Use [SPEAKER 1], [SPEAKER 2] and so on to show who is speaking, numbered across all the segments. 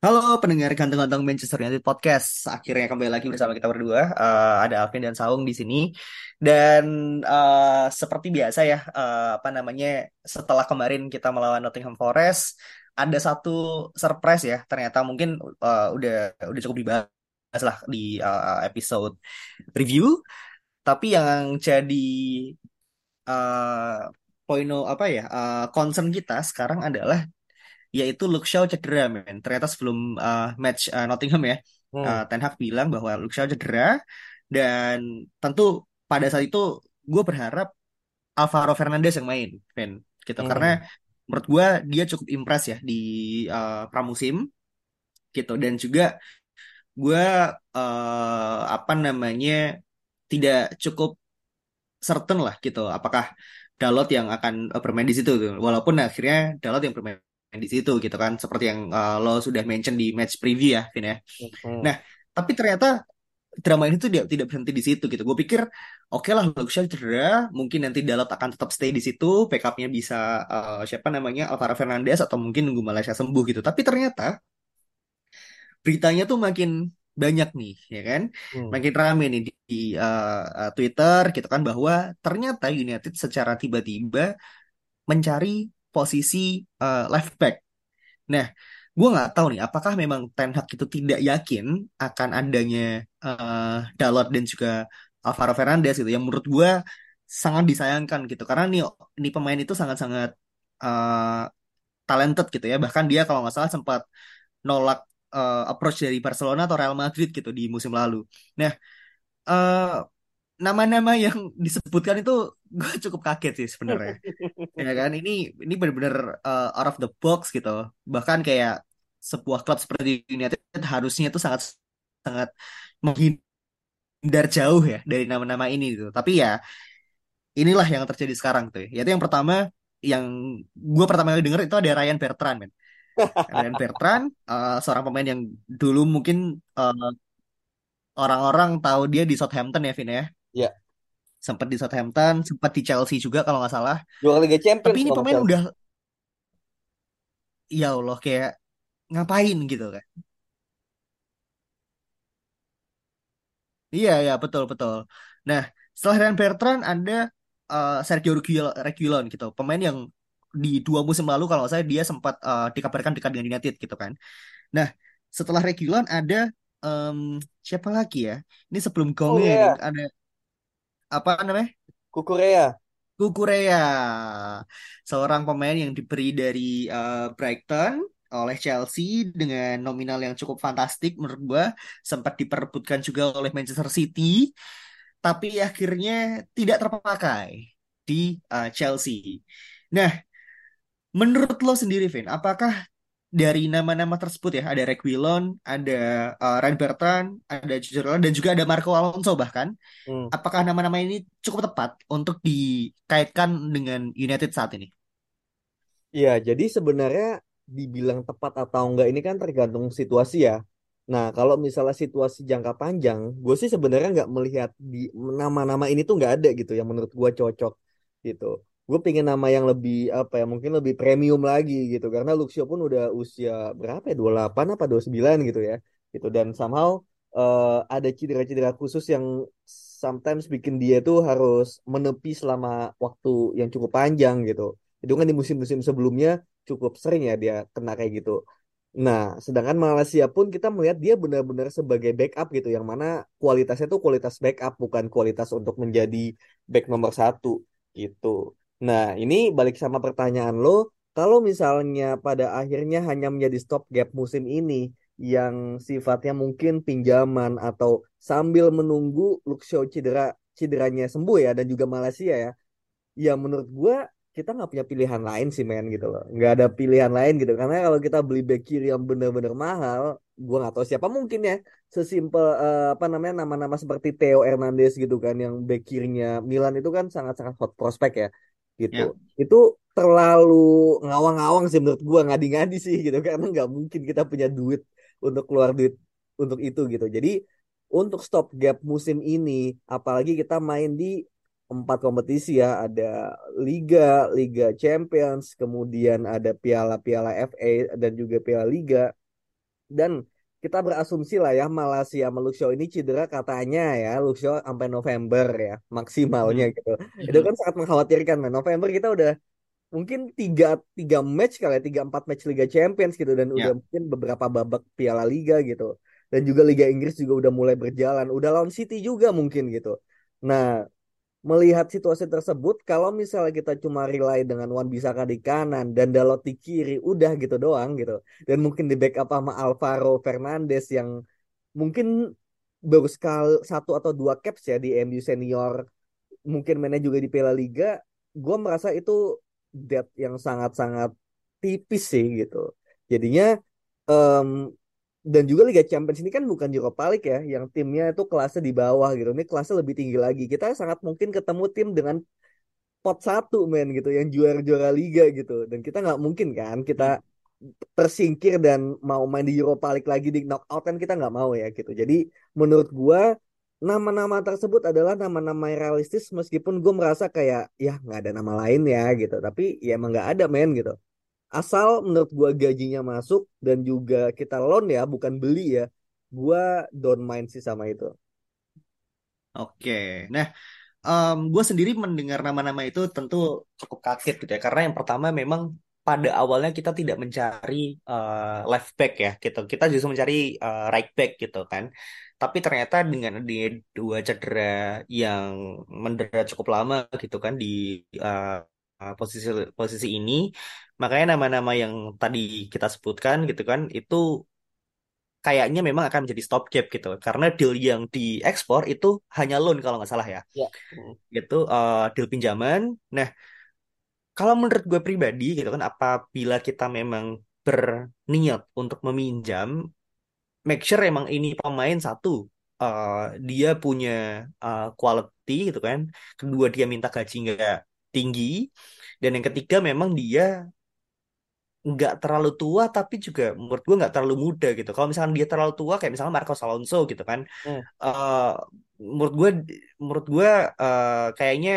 [SPEAKER 1] Halo pendengar ganteng-ganteng Manchester United Podcast. Akhirnya kembali lagi bersama kita berdua. Eh, ada Alvin dan Saung di sini. Dan eh, seperti biasa ya, eh, apa namanya? Setelah kemarin kita melawan Nottingham Forest, ada satu surprise ya. Ternyata mungkin eh, udah udah cukup dibahas lah di eh, episode review. Tapi yang jadi eh poin apa ya? eh, concern kita sekarang adalah yaitu Luke Shaw cedera men. Ternyata sebelum uh, match uh, Nottingham ya,
[SPEAKER 2] Hmm.
[SPEAKER 1] uh, Ten Hag bilang bahwa Luke Shaw cedera dan tentu pada saat itu gue berharap Alvaro Fernandez yang main, men. Gitu karena
[SPEAKER 2] Hmm.
[SPEAKER 1] menurut gue dia cukup impress ya di uh, pramusim gitu dan juga gue uh, apa namanya tidak cukup certain lah gitu apakah Dalot yang akan uh, bermain di situ tuh. Walaupun akhirnya Dalot yang bermain di situ gitu kan seperti yang uh, lo sudah mention di match preview ya Vin ya.
[SPEAKER 2] Hmm.
[SPEAKER 1] Nah, tapi ternyata drama ini tuh tidak tidak berhenti di situ gitu. Gue pikir oke lah Luxia cedera, mungkin nanti Dalot akan tetap stay di situ, backupnya bisa uh, siapa namanya Alvaro Fernandez atau mungkin nunggu Malaysia sembuh gitu. Tapi ternyata beritanya tuh makin banyak nih, ya kan?
[SPEAKER 2] Hmm.
[SPEAKER 1] Makin rame nih di, di, uh, Twitter gitu kan bahwa ternyata United secara tiba-tiba mencari posisi uh, left back. Nah, gue nggak tahu nih apakah memang Ten Hag itu tidak yakin akan adanya uh, Dalot dan juga Alvaro Fernandez gitu. Yang menurut gue sangat disayangkan gitu karena nih ini pemain itu sangat-sangat uh, talented gitu ya. Bahkan dia kalau nggak salah sempat nolak uh, approach dari Barcelona atau Real Madrid gitu di musim lalu. Nah, uh, nama-nama yang disebutkan itu gue cukup kaget sih sebenarnya. ya kan, ini ini benar-benar uh, out of the box gitu. Bahkan kayak sebuah klub seperti United harusnya itu sangat sangat menghindar jauh ya dari nama-nama ini gitu. Tapi ya inilah yang terjadi sekarang tuh. Yaitu yang pertama yang gue pertama kali denger itu ada Ryan Bertrand men. Ryan Bertrand uh, seorang pemain yang dulu mungkin uh, orang-orang tahu dia di Southampton ya Vin ya.
[SPEAKER 2] Ya.
[SPEAKER 1] Sempat di Southampton, sempat di Chelsea juga kalau nggak salah.
[SPEAKER 2] Juara Liga Champions
[SPEAKER 1] Tapi ini pemain
[SPEAKER 2] nggak
[SPEAKER 1] udah ya Allah kayak ngapain gitu kan. Iya ya betul betul. Nah, setelah Ryan Bertrand ada uh, Sergio Reguil- Reguilon gitu, pemain yang di dua musim lalu kalau saya dia sempat uh, dikabarkan dekat dengan United gitu kan. Nah, setelah Reguilon ada em, siapa lagi ya? Ini sebelum
[SPEAKER 2] Oh iya,
[SPEAKER 1] ini ada apa namanya?
[SPEAKER 2] Kukurea.
[SPEAKER 1] Kukurea, seorang pemain yang diberi dari uh, Brighton oleh Chelsea dengan nominal yang cukup fantastik menurut gua sempat diperebutkan juga oleh Manchester City tapi akhirnya tidak terpakai di uh, Chelsea. Nah, menurut lo sendiri Vin, apakah dari nama-nama tersebut ya ada Reguilon, ada uh, Ryan Bertrand, ada Giroud dan juga ada Marco Alonso bahkan
[SPEAKER 2] Hmm.
[SPEAKER 1] apakah nama-nama ini cukup tepat untuk dikaitkan dengan United saat ini?
[SPEAKER 2] Iya, jadi sebenarnya dibilang tepat atau enggak ini kan tergantung situasi ya. Nah, kalau misalnya situasi jangka panjang, gue sih sebenarnya nggak melihat di nama-nama ini tuh nggak ada gitu yang menurut gue cocok gitu. Gue pengen nama yang lebih apa ya, mungkin lebih premium lagi gitu. Karena Luxio pun udah usia berapa ya, 28 apa 29 gitu ya. Gitu dan somehow eh, ada cedera-cedera khusus yang sometimes bikin dia tuh harus menepi selama waktu yang cukup panjang gitu. Itu kan di musim-musim sebelumnya cukup sering ya dia kena kayak gitu. Nah, sedangkan Malaysia pun kita melihat dia benar-benar sebagai backup gitu, yang mana kualitasnya tuh kualitas backup bukan kualitas untuk menjadi back nomor satu gitu. Nah, ini balik sama pertanyaan lo, kalau misalnya pada akhirnya hanya menjadi stopgap musim ini yang sifatnya mungkin pinjaman atau sambil menunggu Luxio cedera cederanya sembuh ya dan juga Malaysia ya ya menurut gue kita nggak punya pilihan lain sih men gitu loh. Nggak ada pilihan lain gitu. Karena kalau kita beli back kiri yang bener-bener mahal gue nggak tahu siapa mungkin ya sesimpel uh, apa namanya nama-nama seperti Theo Hernandez gitu kan yang back kirinya Milan itu kan sangat-sangat hot prospect ya gitu.
[SPEAKER 1] Ya.
[SPEAKER 2] itu terlalu ngawang-ngawang sih menurut gue ngadi-ngadi sih gitu. Karena nggak mungkin kita punya duit untuk keluar duit untuk itu gitu. Jadi untuk stop gap musim ini apalagi kita main di empat kompetisi ya. Ada Liga Liga Champions kemudian ada Piala-Piala FA dan juga Piala Liga. Dan kita berasumsi lah ya Malaysia sama Luxio ini cedera katanya ya. Luxio sampai November ya maksimalnya
[SPEAKER 1] Hmm.
[SPEAKER 2] gitu. Itu kan sangat mengkhawatirkan man. November kita udah mungkin tiga tiga match kali ya tiga empat match Liga Champions gitu. Dan udah
[SPEAKER 1] Ya.
[SPEAKER 2] mungkin beberapa babak Piala Liga gitu. Dan juga Liga Inggris juga udah mulai berjalan. Udah lawan City juga mungkin gitu. Nah melihat situasi tersebut kalau misalnya kita cuma rely dengan Wan Bisaka di kanan dan Dalot di kiri udah gitu doang gitu. Dan mungkin di backup sama Alvaro Fernandes yang mungkin baru sekali satu atau dua caps ya di MU senior mungkin mainnya juga di Piala Liga gue merasa itu depth yang sangat-sangat tipis sih gitu. Jadinya em, dan juga Liga Champions ini kan bukan Europa League ya yang timnya itu kelasnya di bawah gitu. Ini kelasnya lebih tinggi lagi. Kita sangat mungkin ketemu tim dengan pot satu men gitu yang juara-juara liga gitu. Dan kita nggak mungkin kan kita tersingkir dan mau main di Europa League lagi di knockout kan kita nggak mau ya gitu. Jadi menurut gua nama-nama tersebut adalah nama-nama realistis meskipun gue merasa kayak ya nggak ada nama lain ya gitu. Tapi ya emang nggak ada men gitu asal menurut gua gajinya masuk dan juga kita loan ya bukan beli ya gua don't mind sih sama itu
[SPEAKER 1] Oke. Nah, gue sendiri mendengar nama-nama itu tentu cukup kaget gitu ya. Karena yang pertama memang pada awalnya kita tidak mencari eh, left back ya gitu. Kita justru mencari eh, right back gitu kan. Tapi ternyata dengan di dua cedera yang mendera cukup lama gitu kan di eh, posisi posisi ini, makanya nama-nama yang tadi kita sebutkan gitu kan itu kayaknya memang akan menjadi stopgap gitu. Karena deal yang diekspor itu hanya loan kalau nggak salah ya
[SPEAKER 2] ya
[SPEAKER 1] gitu eh, deal pinjaman. Nah, kalau menurut gue pribadi gitu kan, apabila kita memang berniat untuk meminjam, make sure emang ini pemain satu eh, dia punya eh, quality gitu kan, kedua dia minta gaji nggak tinggi, dan yang ketiga memang dia nggak terlalu tua tapi juga menurut gue nggak terlalu muda gitu. Kalau misalnya dia terlalu tua kayak misalnya Marcos Alonso gitu kan,
[SPEAKER 2] Hmm.
[SPEAKER 1] eh menurut gue menurut gue eh, kayaknya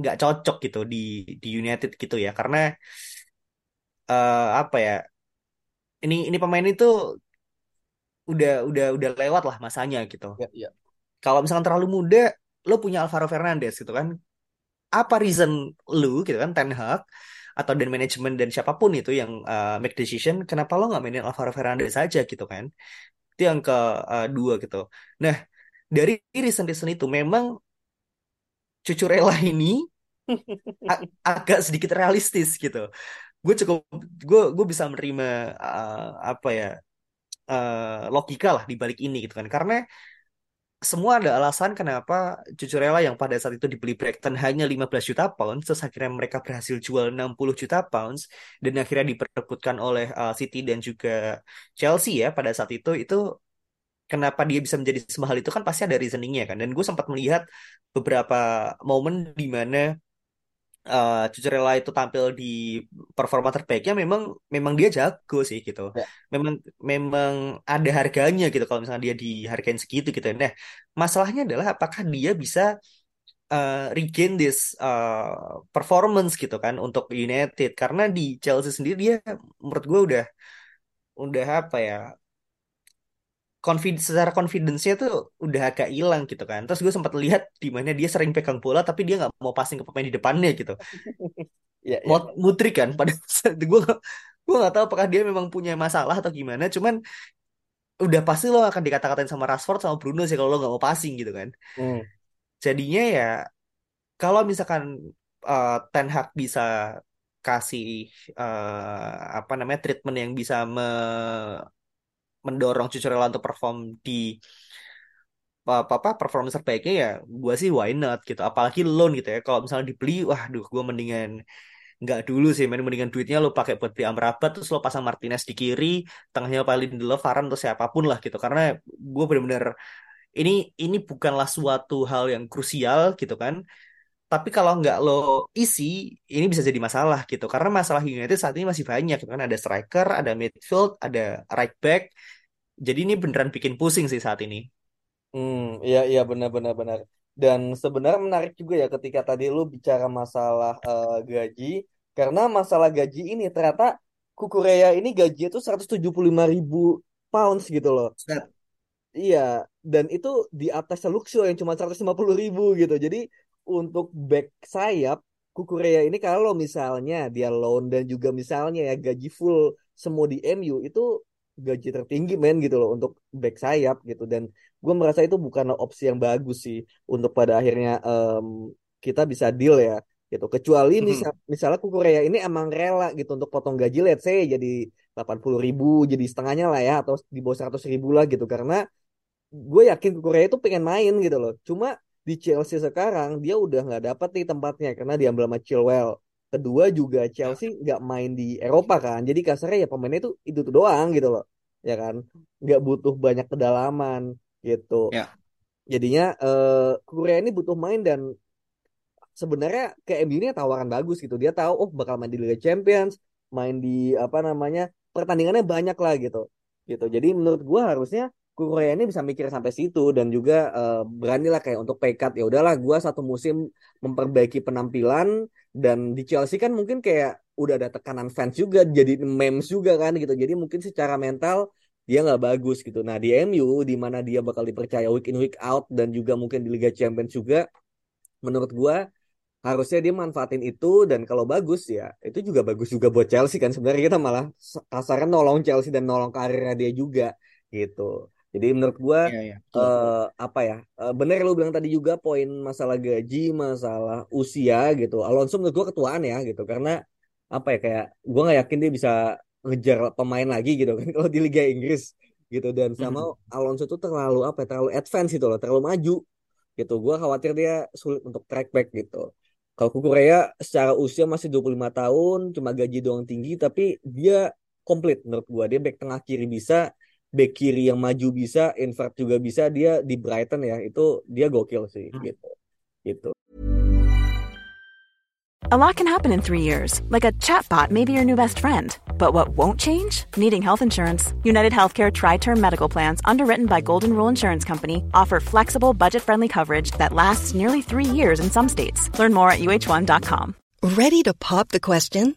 [SPEAKER 1] nggak cocok gitu di di United gitu ya karena eh, apa ya ini ini pemain itu udah udah udah lewat lah masanya gitu.
[SPEAKER 2] ya ya
[SPEAKER 1] Kalau misalkan terlalu muda, lo punya Alvaro Fernandes gitu kan, apa reason lu gitu kan Ten Hag atau dan manajemen dan siapa pun itu yang eh, make decision, kenapa lo nggak mainin Alvaro Fernandes saja gitu kan? Itu yang kedua gitu. Nah dari reason-reason itu memang Cucurella ini a- agak sedikit realistis gitu. Gue cukup gue gue bisa menerima uh, apa ya uh, logika lah di balik ini gitu kan. Karena semua ada alasan kenapa Cucurella yang pada saat itu dibeli Brighton hanya 15 juta pounds, terus akhirnya mereka berhasil jual 60 juta pounds dan akhirnya diperebutkan oleh uh, City dan juga Chelsea ya pada saat itu itu kenapa dia bisa menjadi semahal itu kan pasti ada reasoningnya kan. Dan gue sempat melihat beberapa momen di mana eh Cucurella itu tampil di performa terbaiknya memang memang dia jago sih gitu.
[SPEAKER 2] ya
[SPEAKER 1] Memang memang ada harganya gitu kalau misalnya dia dihargain segitu gitu. Nah, masalahnya adalah apakah dia bisa eh, regain this eh, performance gitu kan untuk United karena di Chelsea sendiri dia menurut gue udah udah apa ya confidence secara confidence-nya tuh udah agak hilang gitu kan. Terus gue sempat lihat di mana dia sering pegang bola tapi dia nggak mau passing ke pemain di depannya gitu.
[SPEAKER 2] ya ya
[SPEAKER 1] Mau mutrik kan pada saat gue gue nggak tahu apakah dia memang punya masalah atau gimana. Cuman udah pasti lo akan dikata-katain sama Rashford sama Bruno sih kalau lo nggak mau passing gitu kan.
[SPEAKER 2] Hmm.
[SPEAKER 1] Jadinya ya kalau misalkan eh, Ten Hag bisa kasih eh, apa namanya treatment yang bisa me- mendorong Cucurella untuk perform di apa apa performance terbaiknya ya gue sih why not gitu. Apalagi loan gitu ya. Kalau misalnya dibeli wah duh gue mendingan nggak dulu sih main mendingan duitnya lo pakai buat beli Amrabat terus lo pasang Martinez di kiri tengahnya paling di Varane atau siapa pun lah gitu. Karena gue bener-bener ini ini bukanlah suatu hal yang krusial gitu kan. Tapi kalau nggak lo isi ini bisa jadi masalah gitu. Karena masalah United saat ini masih banyak gitu kan. Ada striker ada midfield ada right back jadi ini beneran bikin pusing sih saat ini
[SPEAKER 2] Hmm, iya iya benar benar benar. Dan sebenarnya menarik juga ya ketika tadi lu bicara masalah eh, gaji, karena masalah gaji ini ternyata Kukureya ini gaji itu 175 ribu pounds gitu loh.
[SPEAKER 1] Set.
[SPEAKER 2] Iya, dan itu di atas Luxio yang cuma 150 ribu gitu. Jadi untuk back sayap Kukureya ini kalau misalnya dia loan dan juga misalnya ya gaji full semua di MU itu gaji tertinggi men gitu loh untuk back sayap gitu. Dan gue merasa itu bukan opsi yang bagus sih untuk pada akhirnya em, kita bisa deal ya gitu. Kecuali
[SPEAKER 1] Mhm.
[SPEAKER 2] misal misalnya Kukureya ini emang rela gitu untuk potong gaji let's say jadi 80 ribu jadi setengahnya lah ya atau di bawah 100 ribu lah gitu. Karena gue yakin Kukureya itu pengen main gitu loh. Cuma di Chelsea sekarang dia udah nggak dapat nih tempatnya karena diambil sama Chilwell kedua juga Chelsea nggak main di Eropa kan jadi kasarnya ya pemainnya itu itu tuh doang gitu loh ya kan nggak butuh banyak kedalaman gitu
[SPEAKER 1] Ya.
[SPEAKER 2] jadinya eh Kukureya ini butuh main dan sebenarnya ke MU ini tawaran bagus gitu. Dia tahu oh bakal main di Liga Champions, main di apa namanya pertandingannya banyak lah gitu. Gitu. Jadi menurut gua harusnya Korea ini bisa mikir sampai situ dan juga eh, beranilah kayak untuk cut ya udahlah gua satu musim memperbaiki penampilan dan di Chelsea kan mungkin kayak udah ada tekanan fans juga jadi memes juga kan gitu. Jadi mungkin secara mental dia nggak bagus gitu. Nah di MU di mana dia bakal dipercaya week in week out dan juga mungkin di Liga Champions juga menurut gua harusnya dia manfaatin itu dan kalau bagus ya itu juga bagus juga buat Chelsea kan sebenarnya kita malah kasarnya nolong Chelsea dan nolong karirnya dia juga gitu jadi menurut gua
[SPEAKER 1] Iya, iya. Betul.
[SPEAKER 2] eh, apa ya eh, bener lu bilang tadi juga poin masalah gaji masalah usia gitu Alonso menurut gua ketuaan ya gitu karena apa ya kayak gua nggak yakin dia bisa ngejar pemain lagi gitu kan kalau di Liga Inggris gitu dan sama
[SPEAKER 1] Mhm.
[SPEAKER 2] Alonso tuh terlalu apa ya, terlalu advance gitu loh terlalu maju gitu gua khawatir dia sulit untuk track back gitu kalau Kukureya secara usia masih 25 tahun, cuma gaji doang tinggi, tapi dia komplit menurut gua. Dia back tengah kiri bisa, back kiri yang maju bisa, invert juga bisa. Dia di Brighton ya, itu dia gokil sih
[SPEAKER 1] Hmm.
[SPEAKER 2] gitu. Gitu.
[SPEAKER 3] A lot can happen in three years, like a chatbot may be your new best friend. But what won't change? Needing health insurance. United Healthcare Tri Term Medical Plans, underwritten by Golden Rule Insurance Company, offer flexible, budget friendly coverage that lasts nearly three years in some states. Learn more at uh1.com.
[SPEAKER 4] Ready to pop the question?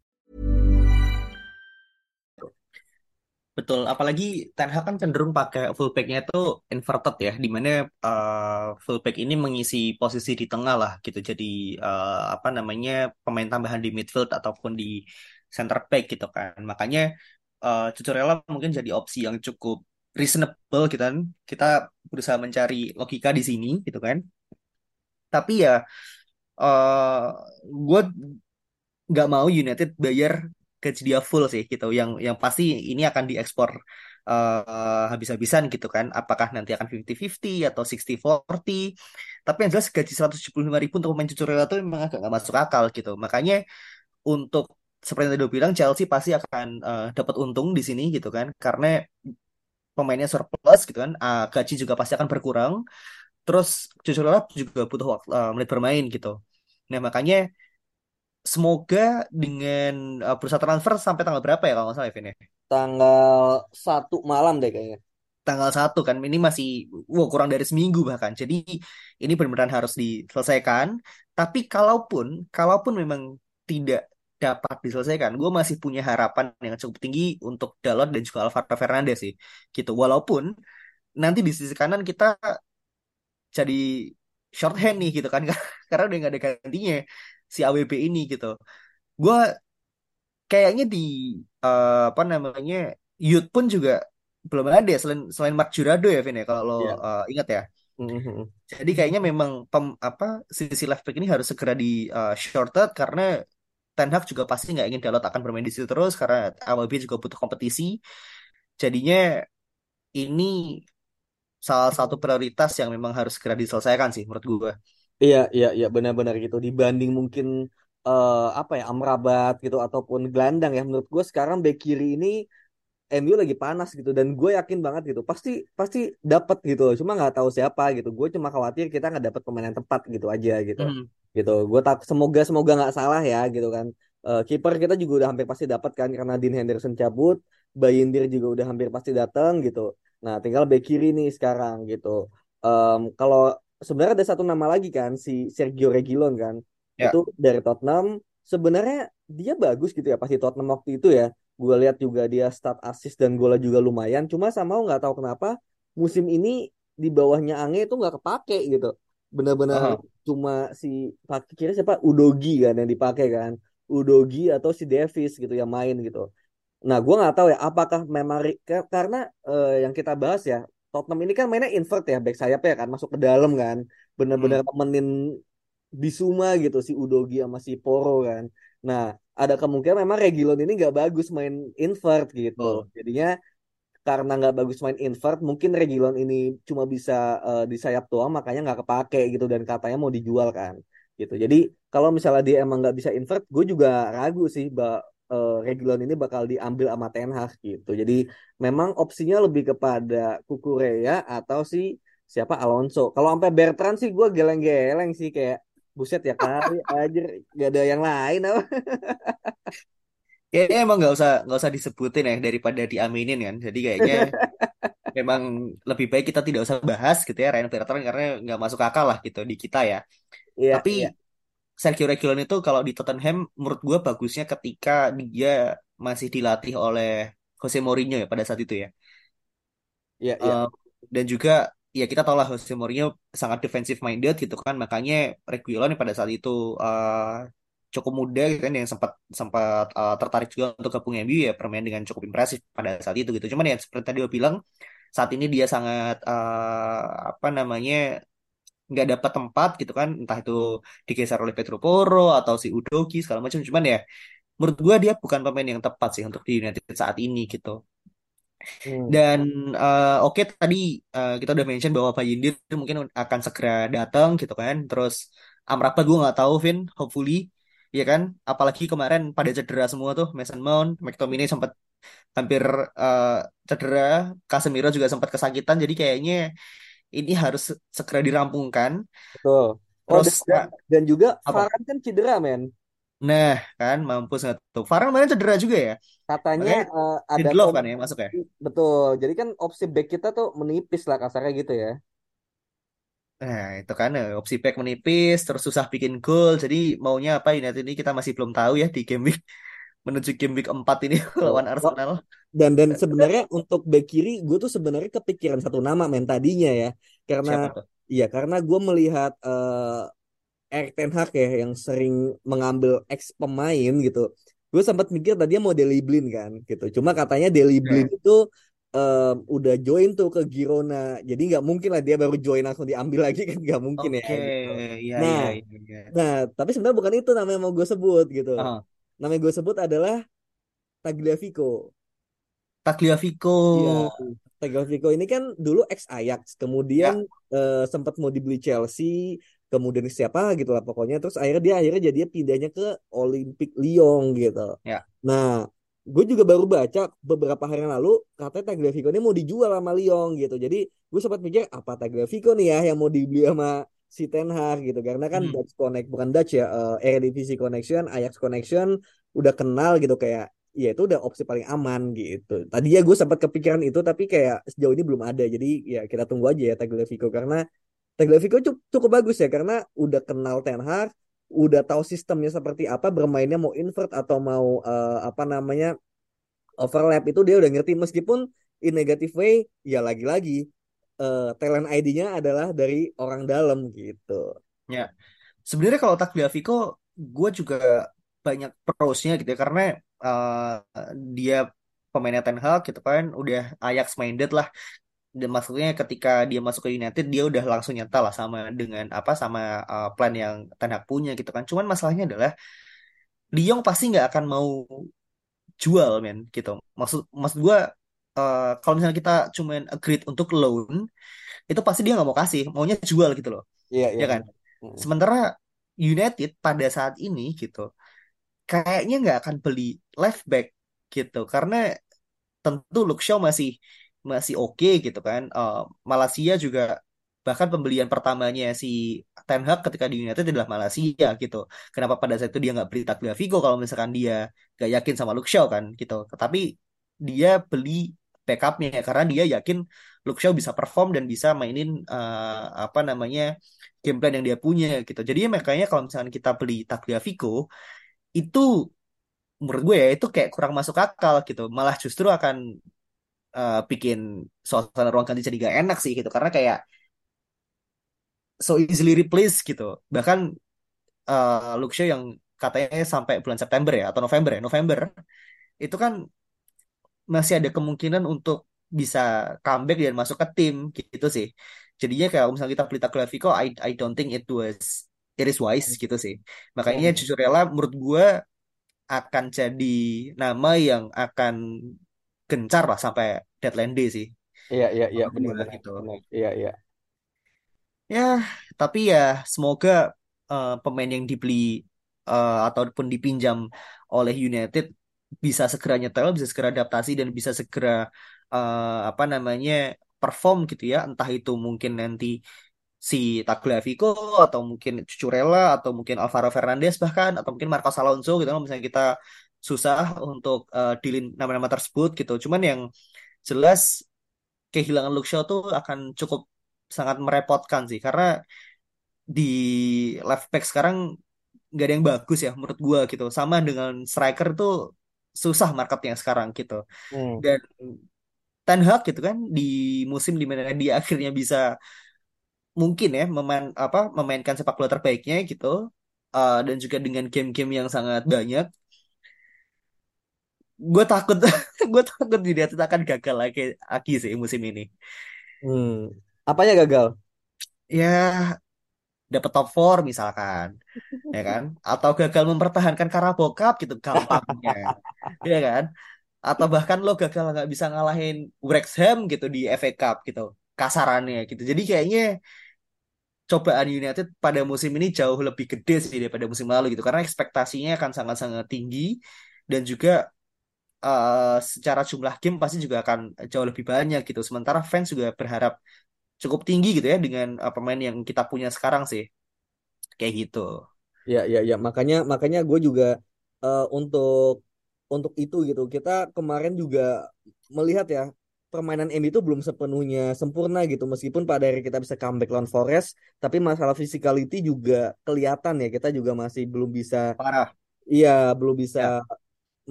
[SPEAKER 1] Betul, apalagi Ten Hag kan cenderung pakai fullback-nya itu inverted ya, di mana eh, fullback ini mengisi posisi di tengah lah gitu. Jadi eh, apa namanya pemain tambahan di midfield ataupun di center back gitu kan. Makanya eh Cucurella mungkin jadi opsi yang cukup reasonable gitu kan. Kita berusaha mencari logika di sini gitu kan. Tapi ya eh gue nggak mau United bayar gaji dia full sih gitu. Yang yang pasti ini akan diekspor eh, habis-habisan gitu kan. Apakah nanti akan 50-50 atau 60-40. Tapi yang jelas gaji 175 ribu untuk pemain Cucurella itu memang agak nggak masuk akal gitu. Makanya untuk seperti yang tadi bilang Chelsea pasti akan eh, dapat untung di sini gitu kan. Karena pemainnya surplus gitu kan. Ah, gaji juga pasti akan berkurang. Terus Cucurella juga butuh waktu, eh, menit bermain gitu. Nah makanya semoga dengan uh, bursa transfer sampai tanggal berapa ya kalau nggak salah ya Vin ya?
[SPEAKER 2] Tanggal satu malam deh kayaknya.
[SPEAKER 1] Tanggal satu kan ini masih wow, kurang dari seminggu bahkan. Jadi ini benar-benar harus diselesaikan. Tapi kalaupun kalaupun memang tidak dapat diselesaikan, gue masih punya harapan yang cukup tinggi untuk Dalot dan juga Alvaro Fernandez sih. Gitu. Walaupun nanti di sisi kanan kita jadi shorthand nih gitu kan karena udah nggak ada gantinya si AWB ini gitu gue kayaknya di uh, apa namanya youth pun juga belum ada selain selain Mark Jurado ya Vin ya kalau lo
[SPEAKER 2] Iya.
[SPEAKER 1] uh, ingat ya
[SPEAKER 2] Mhm.
[SPEAKER 1] jadi kayaknya memang pem, apa sisi left back ini harus segera di uh, shorted karena Ten Hag juga pasti nggak ingin Dalot akan bermain di situ terus karena AWB juga butuh kompetisi jadinya ini salah satu prioritas yang memang harus segera diselesaikan sih menurut gue
[SPEAKER 2] Iya, iya, iya, benar-benar gitu. Dibanding mungkin eh, apa ya, Amrabat gitu ataupun gelandang ya. Menurut gue sekarang bek kiri ini MU lagi panas gitu dan gue yakin banget gitu. Pasti pasti dapat gitu. loh. Cuma nggak tahu siapa gitu. Gue cuma khawatir kita nggak dapat pemain yang tepat gitu aja gitu.
[SPEAKER 1] Hmm.
[SPEAKER 2] Gitu. Gue tak semoga semoga nggak salah ya gitu kan. Eh, kiper kita juga udah hampir pasti dapat kan karena Dean Henderson cabut, Bayindir juga udah hampir pasti datang gitu. Nah, tinggal bek kiri nih sekarang gitu. Em, kalau sebenarnya ada satu nama lagi kan si Sergio Reguilon kan.
[SPEAKER 1] Ya.
[SPEAKER 2] itu dari Tottenham. Sebenarnya dia bagus gitu ya pasti Tottenham waktu itu ya. Gue lihat juga dia start assist dan golnya juga lumayan. Cuma sama nggak tahu kenapa musim ini di bawahnya Ange itu nggak kepake gitu. Benar-benar
[SPEAKER 1] Aha.
[SPEAKER 2] cuma si pakai kira siapa? Udogi kan yang dipakai kan. Udogi atau si Davis gitu yang main gitu. Nah, gue nggak tahu ya, apakah memang karena eh, yang kita bahas ya, Tottenham ini kan mainnya invert ya, back sayap ya kan, masuk ke dalam kan, bener-bener
[SPEAKER 1] Hmm.
[SPEAKER 2] temenin Bisuma gitu si Udogi sama si Poro kan. Nah, ada kemungkinan memang Reguilon ini nggak bagus main invert gitu.
[SPEAKER 1] Betul.
[SPEAKER 2] Jadinya karena nggak bagus main invert, mungkin Reguilon ini cuma bisa eh, di sayap doang, makanya nggak kepake gitu dan katanya mau dijual kan, gitu. Jadi kalau misalnya dia emang nggak bisa invert, gue juga ragu sih, bah, eh, Reguilon ini bakal diambil sama Ten Hag gitu. Jadi memang opsinya lebih kepada Kukureya atau si siapa Alonso. Kalau sampai Bertrand sih gue geleng-geleng sih kayak buset ya kali aja gak ada yang lain apa.
[SPEAKER 1] Ya, ya emang nggak usah nggak usah disebutin ya daripada diaminin kan. Jadi kayaknya memang lebih baik kita tidak usah bahas gitu ya Ryan Bertrand karena nggak masuk akal lah gitu di kita ya.
[SPEAKER 2] Iya,
[SPEAKER 1] Tapi
[SPEAKER 2] iya.
[SPEAKER 1] Sergio Reguilon itu kalau di Tottenham menurut gue bagusnya ketika dia masih dilatih oleh Jose Mourinho ya pada saat itu ya.
[SPEAKER 2] Iya, iya.
[SPEAKER 1] Eh, dan juga ya kita tahu lah Jose Mourinho sangat defensive minded gitu kan makanya Reguilon pada saat itu eh, cukup muda gitu kan yang sempat sempat eh, tertarik juga untuk gabung MU ya bermain dengan cukup impresif pada saat itu gitu cuman ya seperti tadi gue bilang saat ini dia sangat eh, apa namanya nggak dapat tempat gitu kan entah itu digeser oleh Pedro Porro atau si Udogi segala macam cuman ya menurut gue dia bukan pemain yang tepat sih untuk di United saat ini gitu
[SPEAKER 2] Hmm.
[SPEAKER 1] dan eh, oke tadi eh, kita udah mention bahwa Bayindir mungkin akan segera datang gitu kan. Terus Amrabat gue nggak tahu Vin, hopefully ya kan. Apalagi kemarin pada cedera semua tuh Mason Mount, McTominay sempat hampir eh, cedera, Casemiro juga sempat kesakitan. Jadi kayaknya ini harus segera dirampungkan.
[SPEAKER 2] Betul. Oh,
[SPEAKER 1] Terus
[SPEAKER 2] dan, juga
[SPEAKER 1] apa?
[SPEAKER 2] Varane kan cedera, men.
[SPEAKER 1] Nah kan mampus nggak tuh. Varane kemarin cedera juga ya.
[SPEAKER 2] Katanya
[SPEAKER 1] Makanya
[SPEAKER 2] eh, ada
[SPEAKER 1] Lindelof kan ya masuk ya.
[SPEAKER 2] betul. Jadi kan opsi back kita tuh menipis lah kasarnya gitu ya.
[SPEAKER 1] Nah, itu kan eh, opsi back menipis, terus susah bikin gol. Jadi maunya apa United ini kita masih belum tahu ya di game week menuju game week 4 ini lawan Arsenal.
[SPEAKER 2] Dan dan sebenarnya untuk back kiri gue tuh sebenarnya kepikiran satu nama men tadinya ya. Karena iya karena gue melihat eh Erik Ten Hag ya yang sering mengambil ex pemain gitu. Gue sempat mikir tadinya mau Deli Blind kan gitu. Cuma katanya Deli Blind
[SPEAKER 1] Ya.
[SPEAKER 2] itu em, udah join tuh ke Girona. Jadi nggak mungkin lah dia baru join langsung diambil lagi kan nggak mungkin ya
[SPEAKER 1] Oke,
[SPEAKER 2] gitu.
[SPEAKER 1] iya
[SPEAKER 2] Nah,
[SPEAKER 1] iya iya. iya.
[SPEAKER 2] nah tapi sebenarnya bukan itu nama yang mau gue sebut gitu.
[SPEAKER 1] Ah,
[SPEAKER 2] Nama yang gue sebut adalah Tagliafico.
[SPEAKER 1] Tagliafico.
[SPEAKER 2] Iya, Tagliafico ini kan dulu ex Ajax,
[SPEAKER 1] Ya,
[SPEAKER 2] kemudian eh, sempat mau dibeli Chelsea, kemudian siapa gitu lah pokoknya, terus akhirnya dia akhirnya jadi pindahnya ke Olympique Lyon gitu.
[SPEAKER 1] ya.
[SPEAKER 2] Nah, gue juga baru baca beberapa hari yang lalu katanya Tagliafico ini mau dijual sama Lyon gitu. Jadi gue sempat mikir apa Tagliafico nih ya yang mau dibeli sama si Ten Hag gitu karena kan
[SPEAKER 1] Hmm.
[SPEAKER 2] Dutch Connect bukan Dutch ya eh, Eredivisie Connection, Ajax Connection udah kenal gitu kayak ya itu udah opsi paling aman gitu. Tadi ya gue sempat kepikiran itu tapi kayak sejauh ini belum ada. Jadi ya kita tunggu aja ya Tagliafico karena Tagliafico cukup, cukup bagus ya karena udah kenal Ten Hag, udah tahu sistemnya seperti apa, bermainnya mau invert atau mau eh, apa namanya overlap itu dia udah ngerti meskipun in negative way ya lagi-lagi uh, talent ID-nya adalah dari orang dalam gitu.
[SPEAKER 1] Ya, sebenarnya kalau Tagliafico, gue juga banyak prosnya gitu ya karena uh, dia pemainnya Ten Hag gitu kan, udah Ajax minded lah. Dan maksudnya ketika dia masuk ke United dia udah langsung nyata lah sama dengan apa sama uh, plan yang Ten Hag punya gitu kan. Cuman masalahnya adalah De Jong pasti nggak akan mau jual men gitu. Maksud maksud gue uh, kalau misalnya kita cuman agreed untuk loan itu pasti dia nggak mau kasih, maunya jual gitu loh.
[SPEAKER 2] Iya, iya.
[SPEAKER 1] Ya kan? Sementara United pada saat ini gitu kayaknya nggak akan beli left back gitu karena tentu Luke Shaw masih masih oke okay, gitu kan. Uh, Malaysia juga bahkan pembelian pertamanya si Ten Hag ketika di United adalah Malaysia gitu. Kenapa pada saat itu dia nggak beli Tagliafico kalau misalkan dia gak yakin sama Luke Shaw kan gitu. Tapi dia beli backupnya karena dia yakin Luke Shaw bisa perform dan bisa mainin uh, apa namanya game plan yang dia punya gitu. Jadi makanya kalau misalkan kita beli Tagliafico itu menurut gue ya itu kayak kurang masuk akal gitu. Malah justru akan uh, bikin suasana ruang ganti jadi gak enak sih gitu karena kayak so easily replace gitu. Bahkan uh, Luke Shaw yang katanya sampai bulan September ya atau November ya, November itu kan masih ada kemungkinan untuk bisa comeback dan masuk ke tim gitu sih. Jadinya kalau misalnya kita pelita Tagliafico, I I don't think it was it is wise gitu sih. Makanya hmm. jujur rela menurut gue akan jadi nama yang akan gencar lah sampai deadline day sih.
[SPEAKER 2] Iya iya iya benar gitu. Iya iya.
[SPEAKER 1] Ya, tapi ya semoga uh, pemain yang dibeli uh, ataupun dipinjam oleh United bisa segera nyetel, bisa segera adaptasi dan bisa segera uh, apa namanya perform gitu ya. Entah itu mungkin nanti si Tagliafico atau mungkin Cucurella atau mungkin Alvaro Fernandez bahkan atau mungkin Marcos Alonso gitu kan misalnya kita susah untuk uh, dilin nama-nama tersebut gitu. Cuman yang jelas kehilangan Luke Shaw tuh akan cukup sangat merepotkan sih karena di left back sekarang nggak ada yang bagus ya menurut gua gitu. Sama dengan striker tuh susah marketnya sekarang gitu. Hmm. Dan Ten Hag gitu kan di musim di mana dia akhirnya bisa mungkin ya memain apa memainkan sepak bola terbaiknya gitu uh, dan juga dengan game-game yang sangat banyak. Gue takut gue takut dia akan gagal lagi lagi sih musim ini.
[SPEAKER 2] Hmm. apanya gagal?
[SPEAKER 1] Ya dapat top 4 misalkan ya kan? Atau gagal mempertahankan Carabao Cup gitu gampangnya ya kan? Atau bahkan lo gagal nggak bisa ngalahin Wrexham gitu di FA Cup gitu kasarannya gitu. Jadi kayaknya cobaan United pada musim ini jauh lebih gede sih daripada musim lalu gitu. Karena ekspektasinya akan sangat-sangat tinggi dan juga uh, secara jumlah game pasti juga akan jauh lebih banyak gitu. Sementara fans juga berharap cukup tinggi gitu ya dengan uh, pemain yang kita punya sekarang sih. Kayak gitu.
[SPEAKER 2] Ya ya ya. Makanya makanya gue juga uh, untuk untuk itu gitu. Kita kemarin juga melihat ya permainan MU itu belum sepenuhnya sempurna gitu. Meskipun pada akhirnya kita bisa comeback lawan Forest tapi masalah physicality juga kelihatan ya. Kita juga masih belum bisa
[SPEAKER 1] parah.
[SPEAKER 2] Iya belum bisa ya.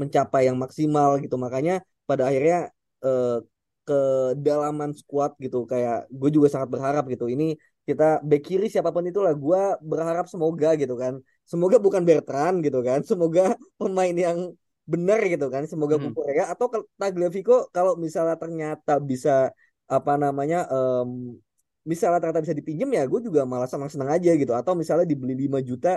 [SPEAKER 2] mencapai yang maksimal gitu. Makanya pada akhirnya eh, kedalaman squad gitu kayak gue juga sangat berharap gitu. Ini kita back kiri siapa pun itulah gue berharap semoga gitu kan. Semoga bukan Bertrand gitu kan. Semoga pemain yang benar gitu kan semoga hmm. ya. Atau Tagliafico kalau misalnya ternyata bisa apa namanya um, misalnya ternyata bisa dipinjam ya gue juga malah senang senang aja gitu. Atau misalnya dibeli 5 juta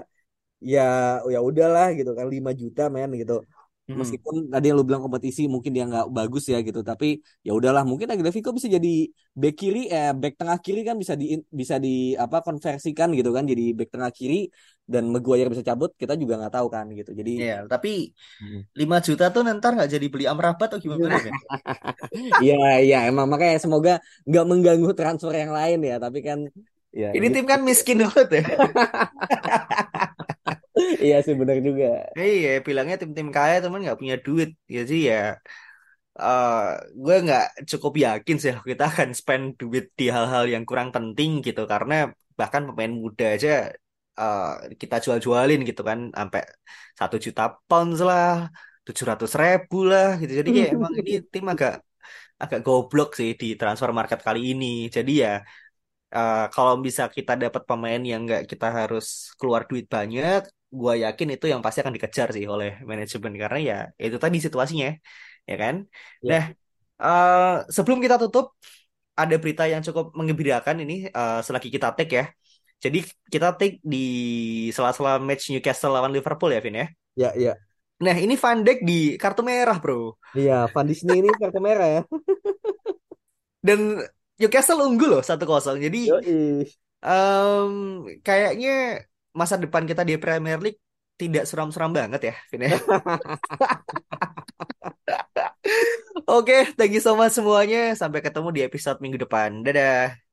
[SPEAKER 2] ya ya udahlah gitu kan 5 juta men gitu Hmm. Meskipun tadi yang lu bilang kompetisi mungkin dia nggak bagus ya gitu, tapi ya udahlah mungkin Aguilar bisa jadi back kiri eh back tengah kiri kan bisa di bisa di apa konversikan gitu kan jadi back tengah kiri dan Maguire bisa cabut kita juga nggak tahu kan gitu. Jadi
[SPEAKER 1] Iya, tapi hmm. 5 juta tuh nanti nggak jadi beli Amrabat atau gimana kan?
[SPEAKER 2] Iya, iya emang makanya semoga nggak mengganggu transfer yang lain ya, tapi kan
[SPEAKER 1] ya Ini gitu. tim kan miskin banget ya.
[SPEAKER 2] iya sih benar juga.
[SPEAKER 1] Iya, bilangnya tim-tim kaya teman nggak punya duit, ya sih ya. Uh, gue nggak cukup yakin sih kita akan spend duit di hal-hal yang kurang penting gitu karena bahkan pemain muda aja uh, kita jual-jualin gitu kan sampai satu juta pounds lah tujuh ratus ribu lah gitu jadi kayak emang ini tim agak agak goblok sih di transfer market kali ini. Jadi ya uh, kalau bisa kita dapat pemain yang nggak kita harus keluar duit banyak, gue yakin itu yang pasti akan dikejar sih oleh manajemen karena ya itu tadi situasinya, ya kan? Ya. Nah, uh, sebelum kita tutup, ada berita yang cukup mengembirakan ini uh, selagi kita take ya. Jadi kita take di sela-sela match Newcastle lawan Liverpool ya, Vin ya?
[SPEAKER 2] Ya, ya.
[SPEAKER 1] Nah, ini Van Dijk di kartu merah, bro.
[SPEAKER 2] Iya, Van Disney ini kartu merah ya.
[SPEAKER 1] Dan Newcastle unggul loh 1-0. Jadi um, kayaknya masa depan kita di Premier League tidak seram-seram banget ya, Vin ya. Oke, okay, thank you so much semuanya. Sampai ketemu di episode minggu depan. Dadah.